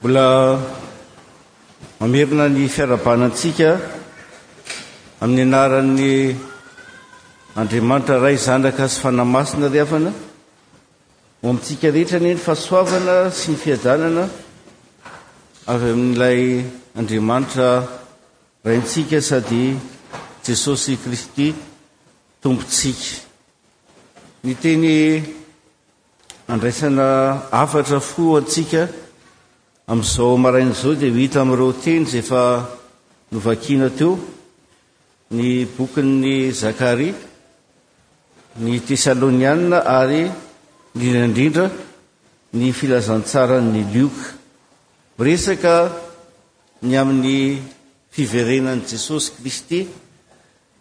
Mbola mamerina ny fiarahabana antsika amin'ny anaran'ny Andriamanitra Ray, Zanaka sy Fanahy Masina ry havana. Ho amintsika rehetra anie ny fahasoavana sy ny fiadanana avy amin'ilay Andriamanitra Raintsika sady Jesosy Kristy Tompontsika. Ny teny Andraisana hafatra fo ho antsika amin'izao maraina izao dia ho hita amin'ireo teny izay efa novakiana teo, ny bokin'i Zakaria, ny Tesalonianina ary indrindra indrindra ny Filazantsaran'i Lioka. Miresaka ny amin'ny fiverenan'i Jesosy Kristy.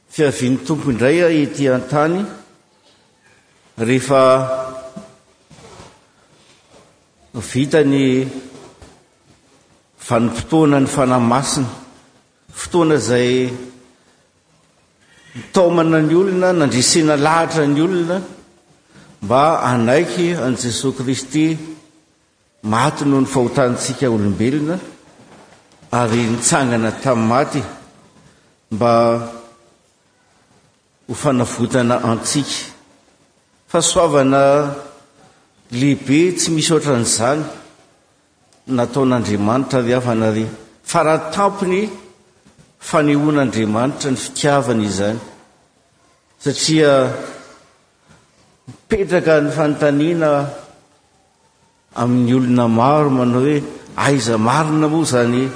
Fiavian'ny Tompo indray ety an-tany rehefa vita ny vanim-potoanan'ny Fanahy Masina, fotoana izay nitaomana ny olona, nandresena lahatra ny olona mba hanaiky an'i Jesoa Kristy Maty noho ny fahotantsika olombelona ary nitsangana tamin'ny maty mba ho fanavotana antsika. Fahasoavana lehibe tsy misy ohatran'izany nataon'Andriamanitra ry havana ry. Faratampony fanehoan'Andriamanitra ny fitiavany izany satria mipetraka ny fanontaniana Amin'ny olona maro manao hoe aiza marina moa izany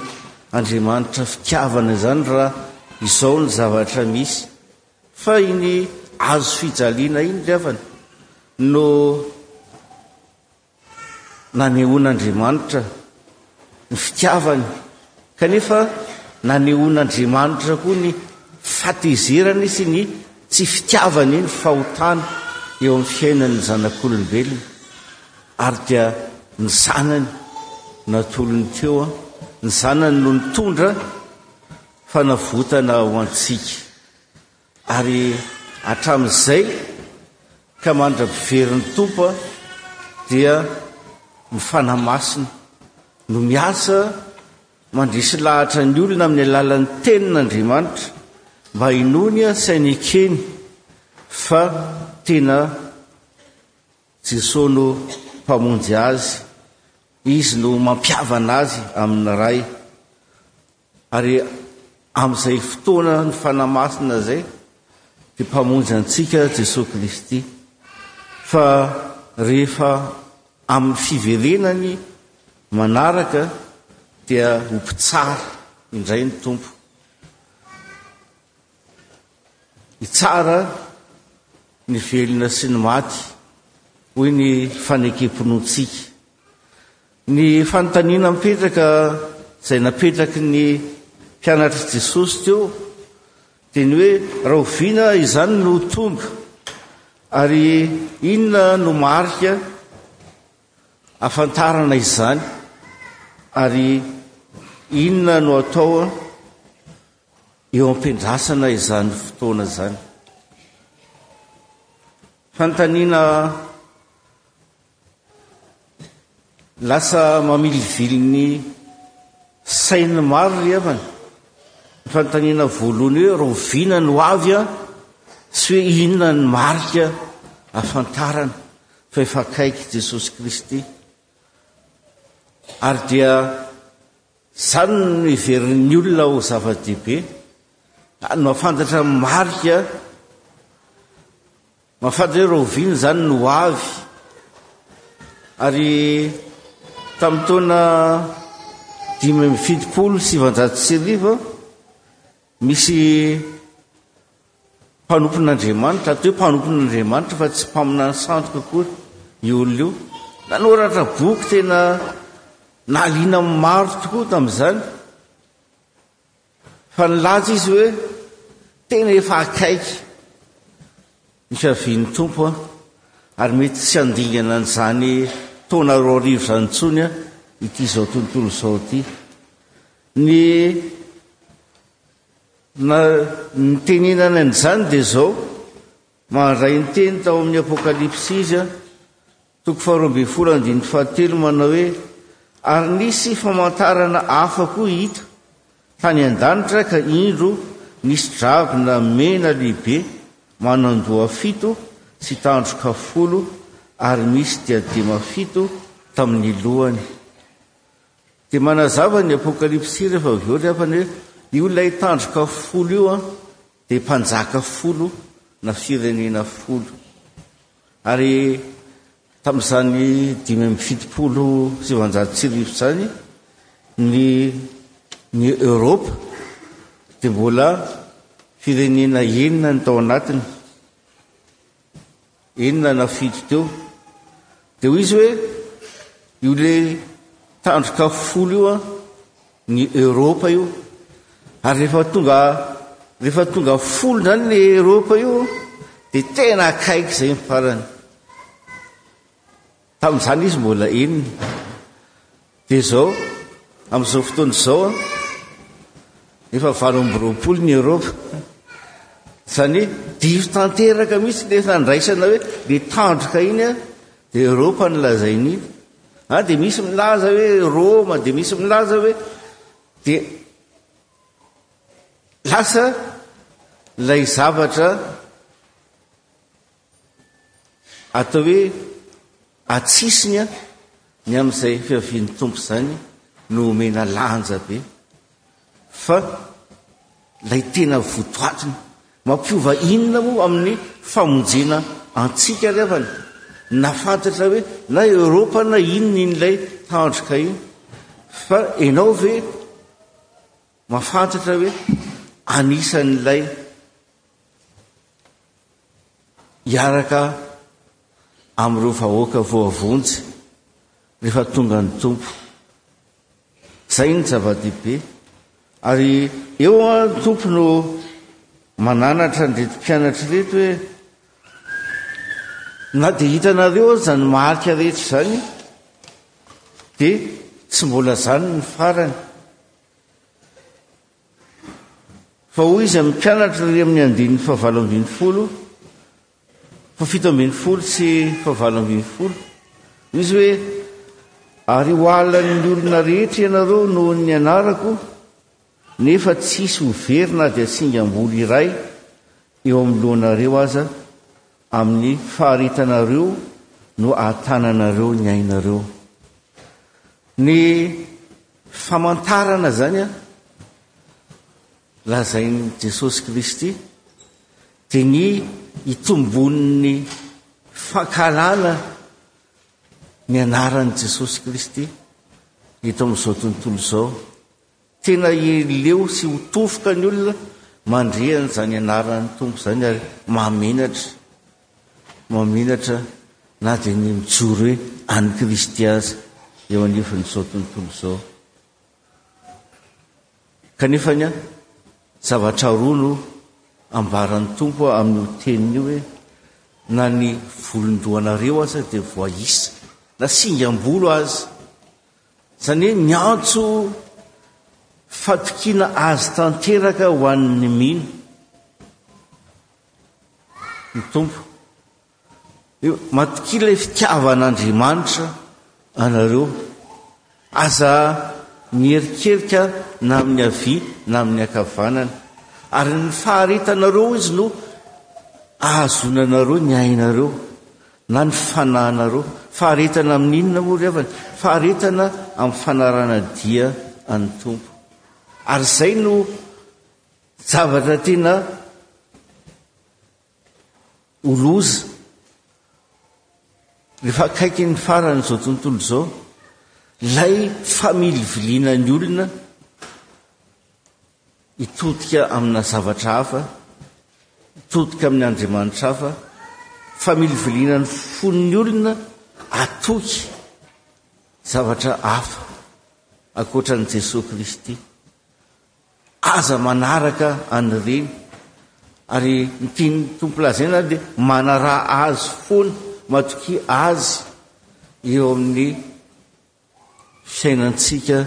Andriamanitra fitiavana izany raha izao ny zavatra misy fa iny hazo fijaliana iny ry havana no nanehoan'Andriamanitra ny fitiavany, kanefa nanehoan'Andriamanitra koa ny fahatezerany sy ny tsy fitiavany ny fahotana eo amin'ny fiainan'ny zanak'olombelona, ary dia ny Zanany no natolony teo, ny Zanany no nitondra fanavotana ho antsika. Ary hatramin'izay ka mandra-piverin'ny Tompo dia ny Fanahy Masina no miasa mandresy lahatra ny olona amin'ny alalan'ny Tenin'Andriamanitra mba hinoany saingy ekeny fa tena Jesosy no Mpamonjy azy, Izy no mampihavana azy amin'ny Ray. Ary amin'izay fotoana ny Fanahy Masina izay dia Mpamonjy antsika Jesoa Kristy. Fa rehefa amin'ny fiverenany manaraka dia ho mpitsara indray ny Tompo. Hitsara ny velona sy ny maty, hoy ny fanekem-pinoantsika. Ny fanontaniana mipetraka izay napetraky ny mpianatr'i Jesosy teo dia ny hoe, rahoviana izany no ho tonga ary inona no marika ahafantarana izany ary inona no atao eo am-piandrasana izany fotoana izany? Fanontaniana Lasa mamilivily ny sain'ny maro ry havana ny fanontaniana voalohany hoe rahoviana no avy an? sy hoe inona ny marika ahafantarana fa efa akaiky Jesosy Kristy? Ary dia izany no heverin'ny olona ho zava-dehibe, izany no hahafantatra ny marika Mafaja hoe rahoviana izany ny ho avy? Ary tamin'ny taona dimy amby fitopolo sy sivanjato sy arivo, misy mpanompon'Andriamanitra, atao hoe mpanompon'Andriamanitra fa tsy mpaminany sandoka akory io olona io, nanoratra boky tena nahaliana maro tokoa tamin'izany. Fa nilaza izy hoe, Tena efa akaiky ny fiavian'ny Tompo an, ary mety tsy handingana an'izany taona roa arivo izany intsony an, ity izao tontolo izao ity. Ny na, nitenenany an'izany dia izao, mandray ny teny tao amin'ny Apokalypsy izy an, Toko faharoa ambin'ny folo andininy fahatelo manao hoe, Ary nisy famantarana hafa koa hita tany an-danitra, ka indro, nisy dragona mena lehibe, manan-doha fito sy tandroka folo, ary misy diadema fito tamin'ny lohany. Dia manazava ny Apokalypsy rehefa avy eo ry Hafany hoe, Io ilay tandroka folo io an. Dia mpanjaka folo na firenena folo. Ary tamin'izany dimy amby fitopolo sy sivinjato sy arivo izany, ny ny Europe dia mbola firenena enina ny tao anatiny. enina na fito teo dia hoy izy hoe io le tandroka folo io an ny Europe io ary rehefa tonga rehefa tonga folo zany ny Europe io dia tena akaiky izay ny farany Tamin'izany izy mbola enina. Dia izao, amin'izao fotoana izao, efa valo amby roapolo ny Eoropa. Izany hoe diso tanteraka mihitsy ilay fandraisana hoe le tandroka iny a, dia Eoropa no lazain'iny. A dia misy milaza hoe Roma, dia misy milaza hoe dia lasa ilay zavatra Atao hoe atsisiny an, ny amin'izay fiavian'ny Tompo izany no omena lanja be, fa ilay tena votoatiny. Mampiova inona moa amin'ny famonjena antsika alevany? Na fantatra hoe na Eoropa na inona in'ilay tandroka iny, fa enao ve mafantatra hoe anisan'ilay hiaraka amin'ireo vahoaka voavonjy rehefa tonga ny Tompo. Izay no zava-dehibe. Ary eo ny Tompo no mananatra an'ireto mpianatra ireto hoe na dia hitanareo aza ny marika rehetra izany dia tsy mbola izany ny farany. Fa hoy izay mikanatra ery amin'ny andininy fahavalo ambin'ny folo, fahafito ambin'ny folo sy fahavalo ambin'ny folo, hoy izy hoe, Ary ho alan'ny olona rehetra ianareo noho ny anarako, nefa tsy hisy ho very na dia singam-bolo iray eo amin'ny lohanareo aza, Amin'ny faharitanareo no ahatananareo ny ainareo. Ny famantarana izany lazain'i Jesosy Kristy dia ny itomboan'ny fankahalana ny anaran'i Jesosy Kristy eto amin'izao tontolo izao. Tena heleo sy ho tofoka ny olona mandre an'izany anaran'ny Tompo izany ary mahamenatra, mahamenatra na dia ny mijoro hoe an'i Kristy aza eo anivon'izao tontolo izao. Kanefa ny zavatra roa no ambaran'ny Tompo amin'io teniny io hoe na ny volon-dohanareo aza dia voaisa, na singam-bolo aza Izany hoe niantso fatokiana azy tanteraka ho an'ny mino ny Tompo. Matokia ilay fitiavan'Andriamanitra anareo. Aza mierikerika na amin'ny havia na amin'ny ankavanana. Ary ny faharetanareo izy no ahazoana anareo ny ainareo. Na ny fanahinareo. Faharetana amin'ny inona moa ry havana? Faharetana amin'ny fanarahana dia an'ny Tompo. Ary izay no zavatra tena ho loza rehefa akaiky ny faran'izao tontolo izao. Ilay familiviliana ny olona hitodika amina zavatra hafa, hitodika amin'ny andriamanitra hafa, familiviliana ny fon'ny olona hatoky zavatra hafa ankoatra an'i Jesoa Kristy. Aza manaraka an'ireny, ary ny tian'ny Tompo lazaina dia manaraha Azy foana, matokia Azy eo amin'ny fiainantsika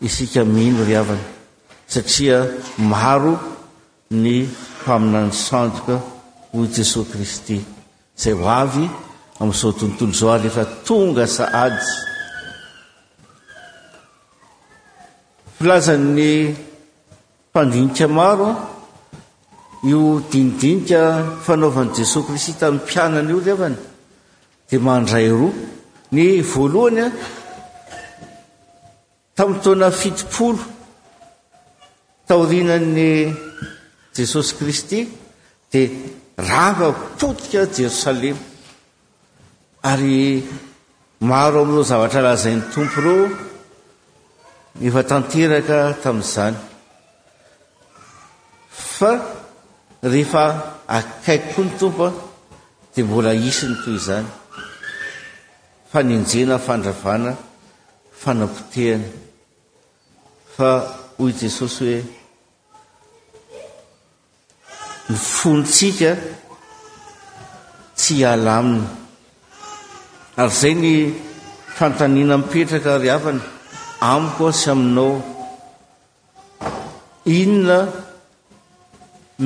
isika mino ry havana satria maro ny mpaminany sandoka hoy Jesoa Kristy izay ho avy amin'izao tontolo izao ary efa tonga sahady filazan'ny mpandinika maro io dinidinika fanaovan'i Jesoa Kristy tamin'ny mpianany io ry havana Dia mandray roa. Ny voalohany, tamin'ny taona fitopolo taorianan'i Jesosy Kristy, dia rava potika Jerosalema. Ary maro amin'ireo zavatra lazain'ny Tompo ireo Efa tanteraka tamin'izany fa rehefa akaiky koa ny Tompo dia mbola hisy ny toy izany, fanenjehana, fandravana, fanapotehana. Fa hoy Jesosy hoe. ny fontsika tsy hiala aminy. Ary izay ny fanontaniana mipetraka ry havana amiko sy aminao. Inona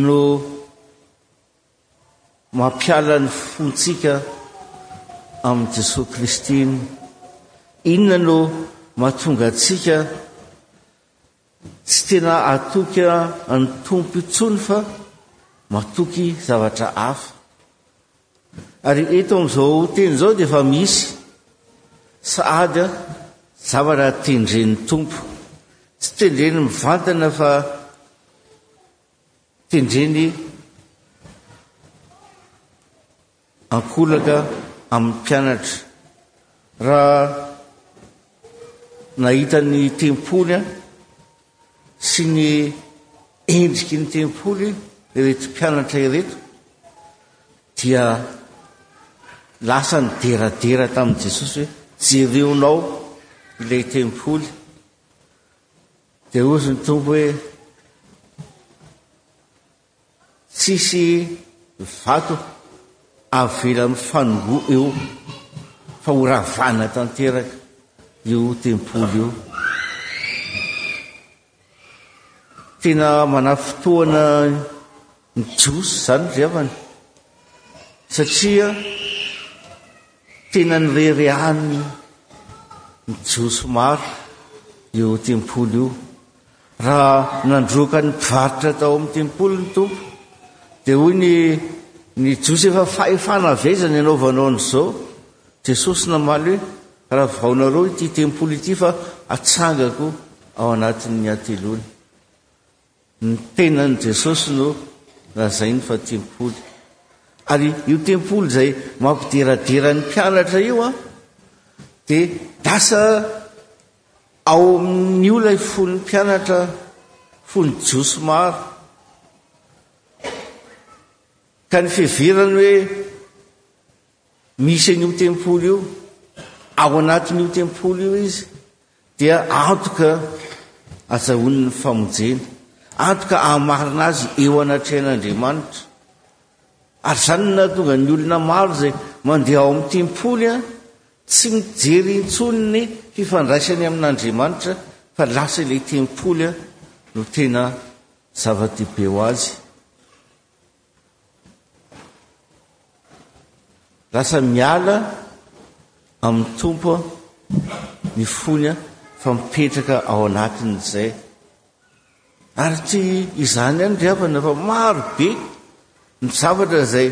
no mampiala ny fontsika amin'i Jesoa Kristy iny? Inona no mahatonga antsika Tsy tena hatoky an'i Tompo intsony fa matoky zavatra hafa. Ary eto amin'izao teny izao dia efa misy sahady zavatra tendren'ny Tompo. Tsy tendreny mivantana fa tendreny ankolaka amin'ny mpianatra. Raha nahita ny tempoly sy ny endriky ny tempoly ireto mpianatra ireto dia lasa nideradera tamin'i Jesosy hoe jereonao ilay tempoly. Dia hozy ny Tompo hoe Tsisy vato avela mifanongoa eo fa ho ravana tanteraka io tempoly io. Tena manafintohina ny Jiosy izany ry havana satria tena nireharehan'ny Jiosy maro io tempoly io. Raha nandroaka ny mpivarotra tao amin'ny tempoly ny Tompo, dia hoy ny ny Jiosy, Efa fahefana avy aiza ny anaovanao an'izao? Jesosy namaly hoe, Ravaonareo ity tempoly ity fa hatsangako ao anatin'ny hateloana. Ny tenan'i Jesosy no lazainy fa tempoly. Ary io tempoly izay mampideradera ny mpianatra io dia lasa Ao amin'io ilay fony mpianatra fony jiosy maro ka ny fiheverany hoe misy an'io tempoly io ao anatin'io tempoly io izy dia antoka azahoany ny famonjena antoka ahamarina azy eo anatrehan'Andriamanitra ary izany nahatonga ny olona maro izay mandeha ao amin'ny tempoly a Tsy mijery intsony ny fifandraisany amin'Andriamanitra fa lasa ilay tempoly no tena zava-dehibe ho azy. Lasa miala amin'ny Tompo ny fony fa mipetraka ao anatin'izay. Ary tsy izany ihany ry havana fa maro be ny zavatra izay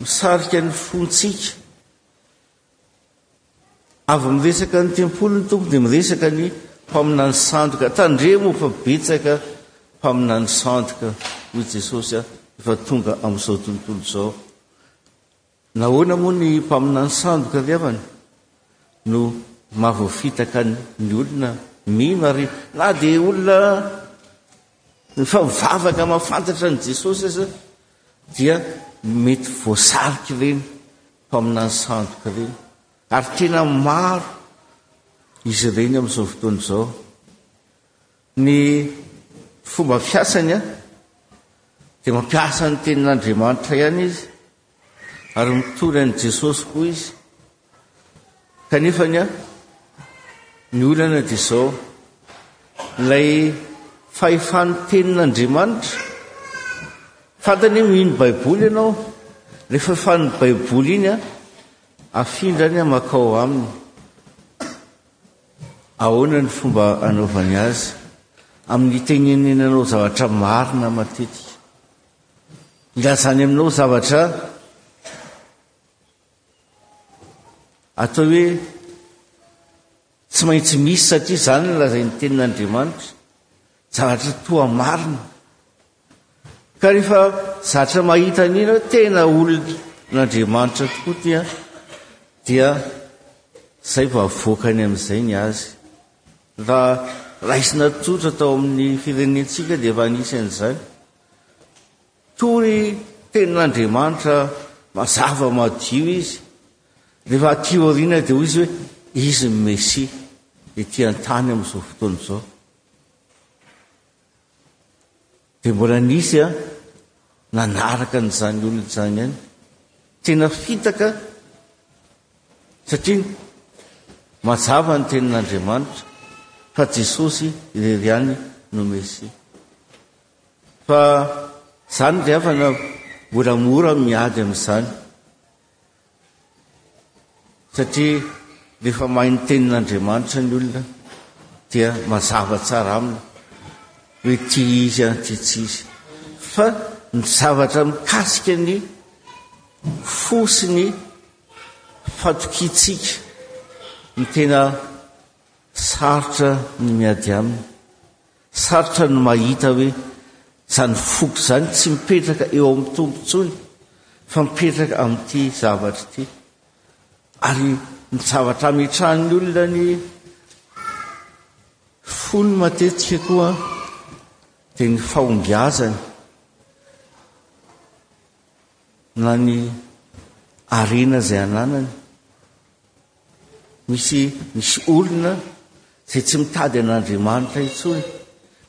misarika ny fontsika. Avy miresaka ny tempoly ny Tompo dia miresaka ny mpaminany sandoka. Tandremo fa betsaka mpaminany sandoka hoy Jesosy efa tonga amin'izao tontolo izao. Nahoana moa ny mpaminany sandoka ry havana no mahavoafitaka ny olona mino ary na dia olona Rehefa mivavaka mahafantatra an'i Jesosy aza dia mety voasarika ireny mpaminany sandoka ireny ary tena maro izy ireny amin'izao fotoana izao. Ny fomba fiasany dia mampiasa ny tenin'Andriamanitra ihany izy ary mitory an'i Jesosy koa izy. Kanefa anie ny olana dia izao, ilay fahefan'ny tenin'Andriamanitra, fantany hoe mino Baiboly ianao, ilay fahefan'ny Baiboly iny a, afindrany amakao aminy. Ahoana ny fomba anaovany azy? Amin'ny tenenenanao zavatra marina matetika. Ilazany aminao zavatra Atao hoe tsy maintsy misy satria izany no lazain'ny tenin'Andriamanitra, zavatra toa marina. Ka rehefa zatra mahita an'ina tena olon'Andriamanitra tokoa dia dia izay vao avoakany amin'izay ny azy. Raha raisina tsotra tao amin'ny firenentsika dia efa anisan'izany. Toa ny tenin'Andriamanitra mazava madio izy, rehefa aty aoriana dia hoy izy hoe izy ny Mesia ety an-tany amin'izao fotoana izao. Dia mbola nisy a, nanaraka an'izany olona izany ihany. Tena fitaka satria mazava ny tenin'Andriamanitra fa Jesosy irery ihany no Mesia. Fa izany ry havana mbola mora miady amin'izany satria rehefa mahay ny tenin'Andriamanitra ny olona dia mazava tsara aminy hoe ity izy an ity tsy izy fa ny zavatra mikasika ny fo sy ny fatokiantsika ny tena sarotra ny miady aminy Sarotra ny mahita hoe izany foko izany tsy mipetraka eo amin'ny Tompo intsony fa mipetraka amin'ity zavatra ity. Ary ny zavatra ametrahan'ny olona ny fony matetika koa dia ny fahombiazany na ny harena izay ananany. Misy misy olona izay tsy mitady an'Andriamanitra intsony.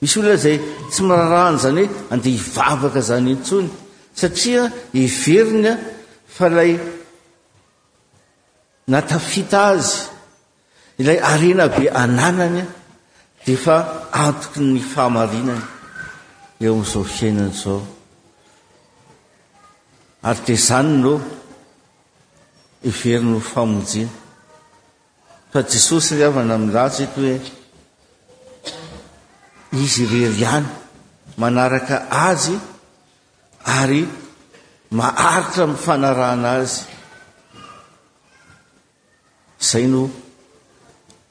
Misy olona izay tsy miraharaha an'izany hoe andeha hivavaka izany intsony satria heveriny fa ilay natafita azy ilay arena be ananany dia efa antoky ny fahamarinany eo amin'izao fiainana izao. Ary dia izany no heveriny ho famonjena. Fa Jesosy ry havana milaza eto hoe Izy irery ihany manaraka Azy ary maharitra amin'ny fanarahana Azy. Izay no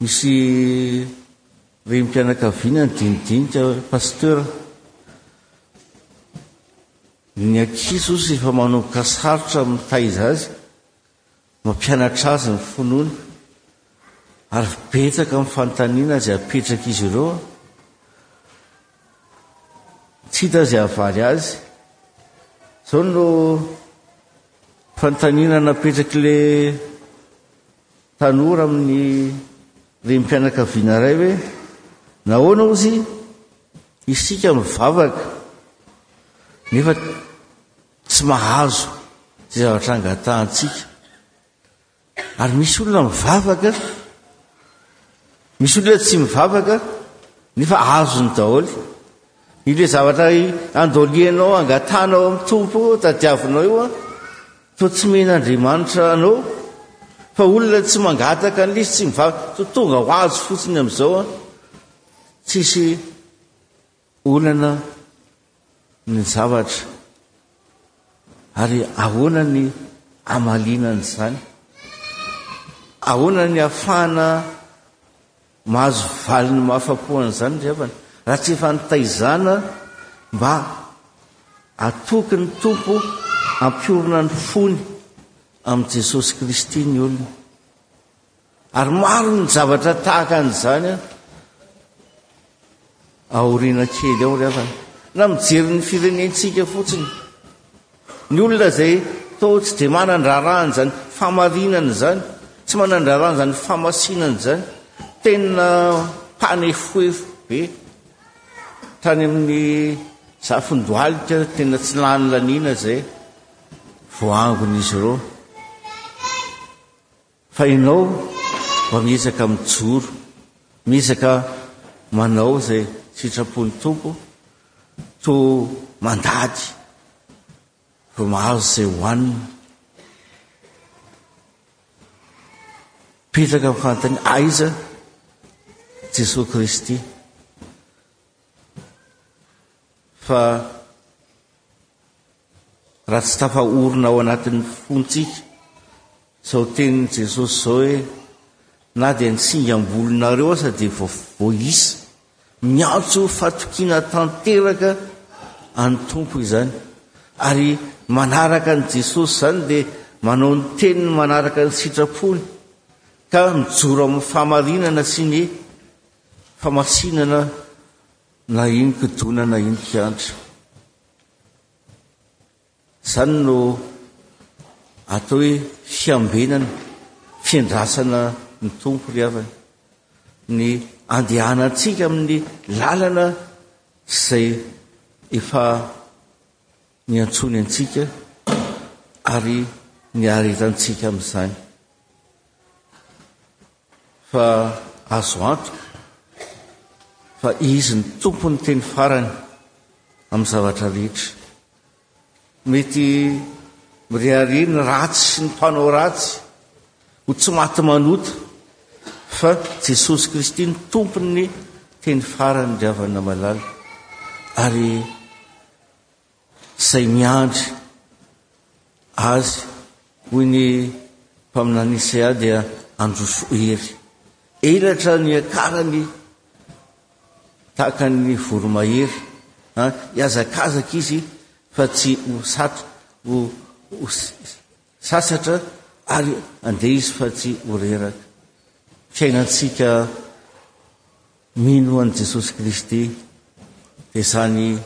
Misy renim-pianakaviana nidinidinika hoe, Pasteur, ny ankizy hozy efa manomboka sarotra ny mitaiza azy, mampianatra azy ny finoana, ary betsaka ny fanontaniana izay apetrak'izy ireo, tsy hita izay havaly azy. Izao no fanontaniana napetrak'ilay. Tanora amin'ny renim-pianakaviana iray hoe, Nahoana ozy isika mivavaka nefa tsy mahazo izay zavatra angatahantsika? Ary misy olona mivavaka, misy olona tsy mivavaka nefa azony daholo. Ilay zavatra andolianao, angatahanao amin'ny Tompo, tadiavinao io an, toa tsy mino Andriamanitra anao, fa olona tsy mangataka an'ilay izy, tsy mivavaka, toa tonga ho azy fotsiny amin'izao an, tsisy olana ny zavatra. Ary ahoana ny amaliana an'izany? Ahoana ny afahana Mahazo valiny mahafa-po an'izany ry havana raha tsy efa nitaizana mba hatoky ny Tompo hampiorina ny fony amin'i Jesosy Kristy ny olona. Ary maro ny zavatra tahaka an'izany Aoriana kely ao ry havana, na mijery ny firenentsika fotsiny. Ny olona izay toa tsy dia manan-draharaha an'izany famarinana izany, tsy manan-draharaha an'izany famasinana izany, tena mpanefoefo be. Tany amin'ny zafin-dohalika tena tsy lany laniana izay voaangon'izy ireo. Fa ianao mba miezaka mijoro, miezaka manao izay sitrapon'ny Tompo, toa mandady vao mahazo izay hohanina. Mipetraka amin'ny fanontaniana, aiza Jesoa Kristy? Fa. Raha tsy tafaorina ao anatin'ny fontsika izao tenin'i Jesosy izao hoe, na dia ny singam-bolonareo aza dia voaisa, miantso fatokiana tanteraka an'ny Tompo izany. Ary manaraka an'i Jesosy izany dia manao ny teniny manaraka ny sitrapony, ka mijoro amin'ny fahamarinana sy ny famasinana na iny kidona na iny kianja. Izany no atao hoe fiambenana, fiandrasana ny Tompo ry havana, ny andehanantsika amin'ny lalana izay efa niantsoany antsika ary niaretantsika amin'izany. Fa azo antoka fa Izy no Tompon'ny teny farany amin'ny zavatra rehetra. Mety mirehareha ny ratsy sy ny mpanao ratsy ho tsy maty manota, fa Jesosy Kristy no Tompon'ny teny farany, ry havana malala. Ary. izay miandry Azy, hoy ny mpaminany Isaia, dia handroso hery. Elatra ny akarany tahaka ny voromahery, hiazakazaka izy fa tsy ho satra, ho sasatra ary handeha izy fa tsy ho reraka. Fiainantsika mino an'i Jesosy Kristy dia izany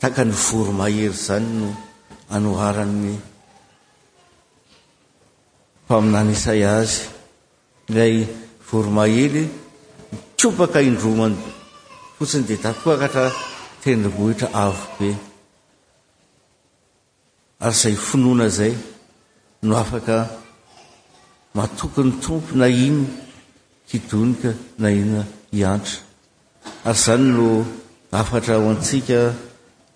Tahaka ny voromahery izany no anoharan'ny mpaminany Isaia azy. Ilay voromahery mikopaka indromany fotsiny dia takoakatra tendrombohitra avo be. Ary izay finoana izay no afaka matoky ny Tompo na inona hidonika na inona hiantra. Ary izany no hafatra ho antsika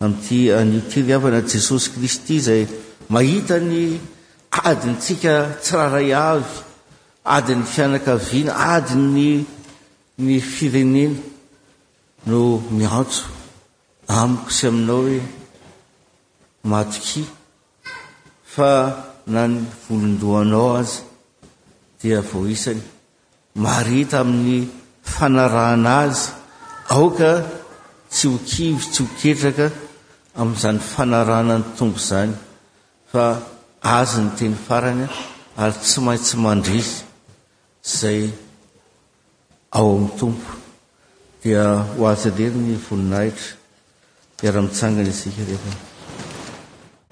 amin'ity anio ity ry havana, Jesosy Kristy izay mahita ny adintsika tsirairay avy, adin'ny fianakaviana, adin'ny ny firenena no miantso. Amiko sy aminao hoe matokia fa na ny volon-dohanao aza dia voaisany. Marita amin'ny fanarahana azy. Aoka tsy ho kivy, tsy ho ketraka amin'izany fanarahana ny Tompo izany fa Azy ny teny farany ary tsy maintsy mandresy izay Ao amin'ny Tompo, dia ho azo alery ny voninahitra. Miara-mitsangana isika rehefa.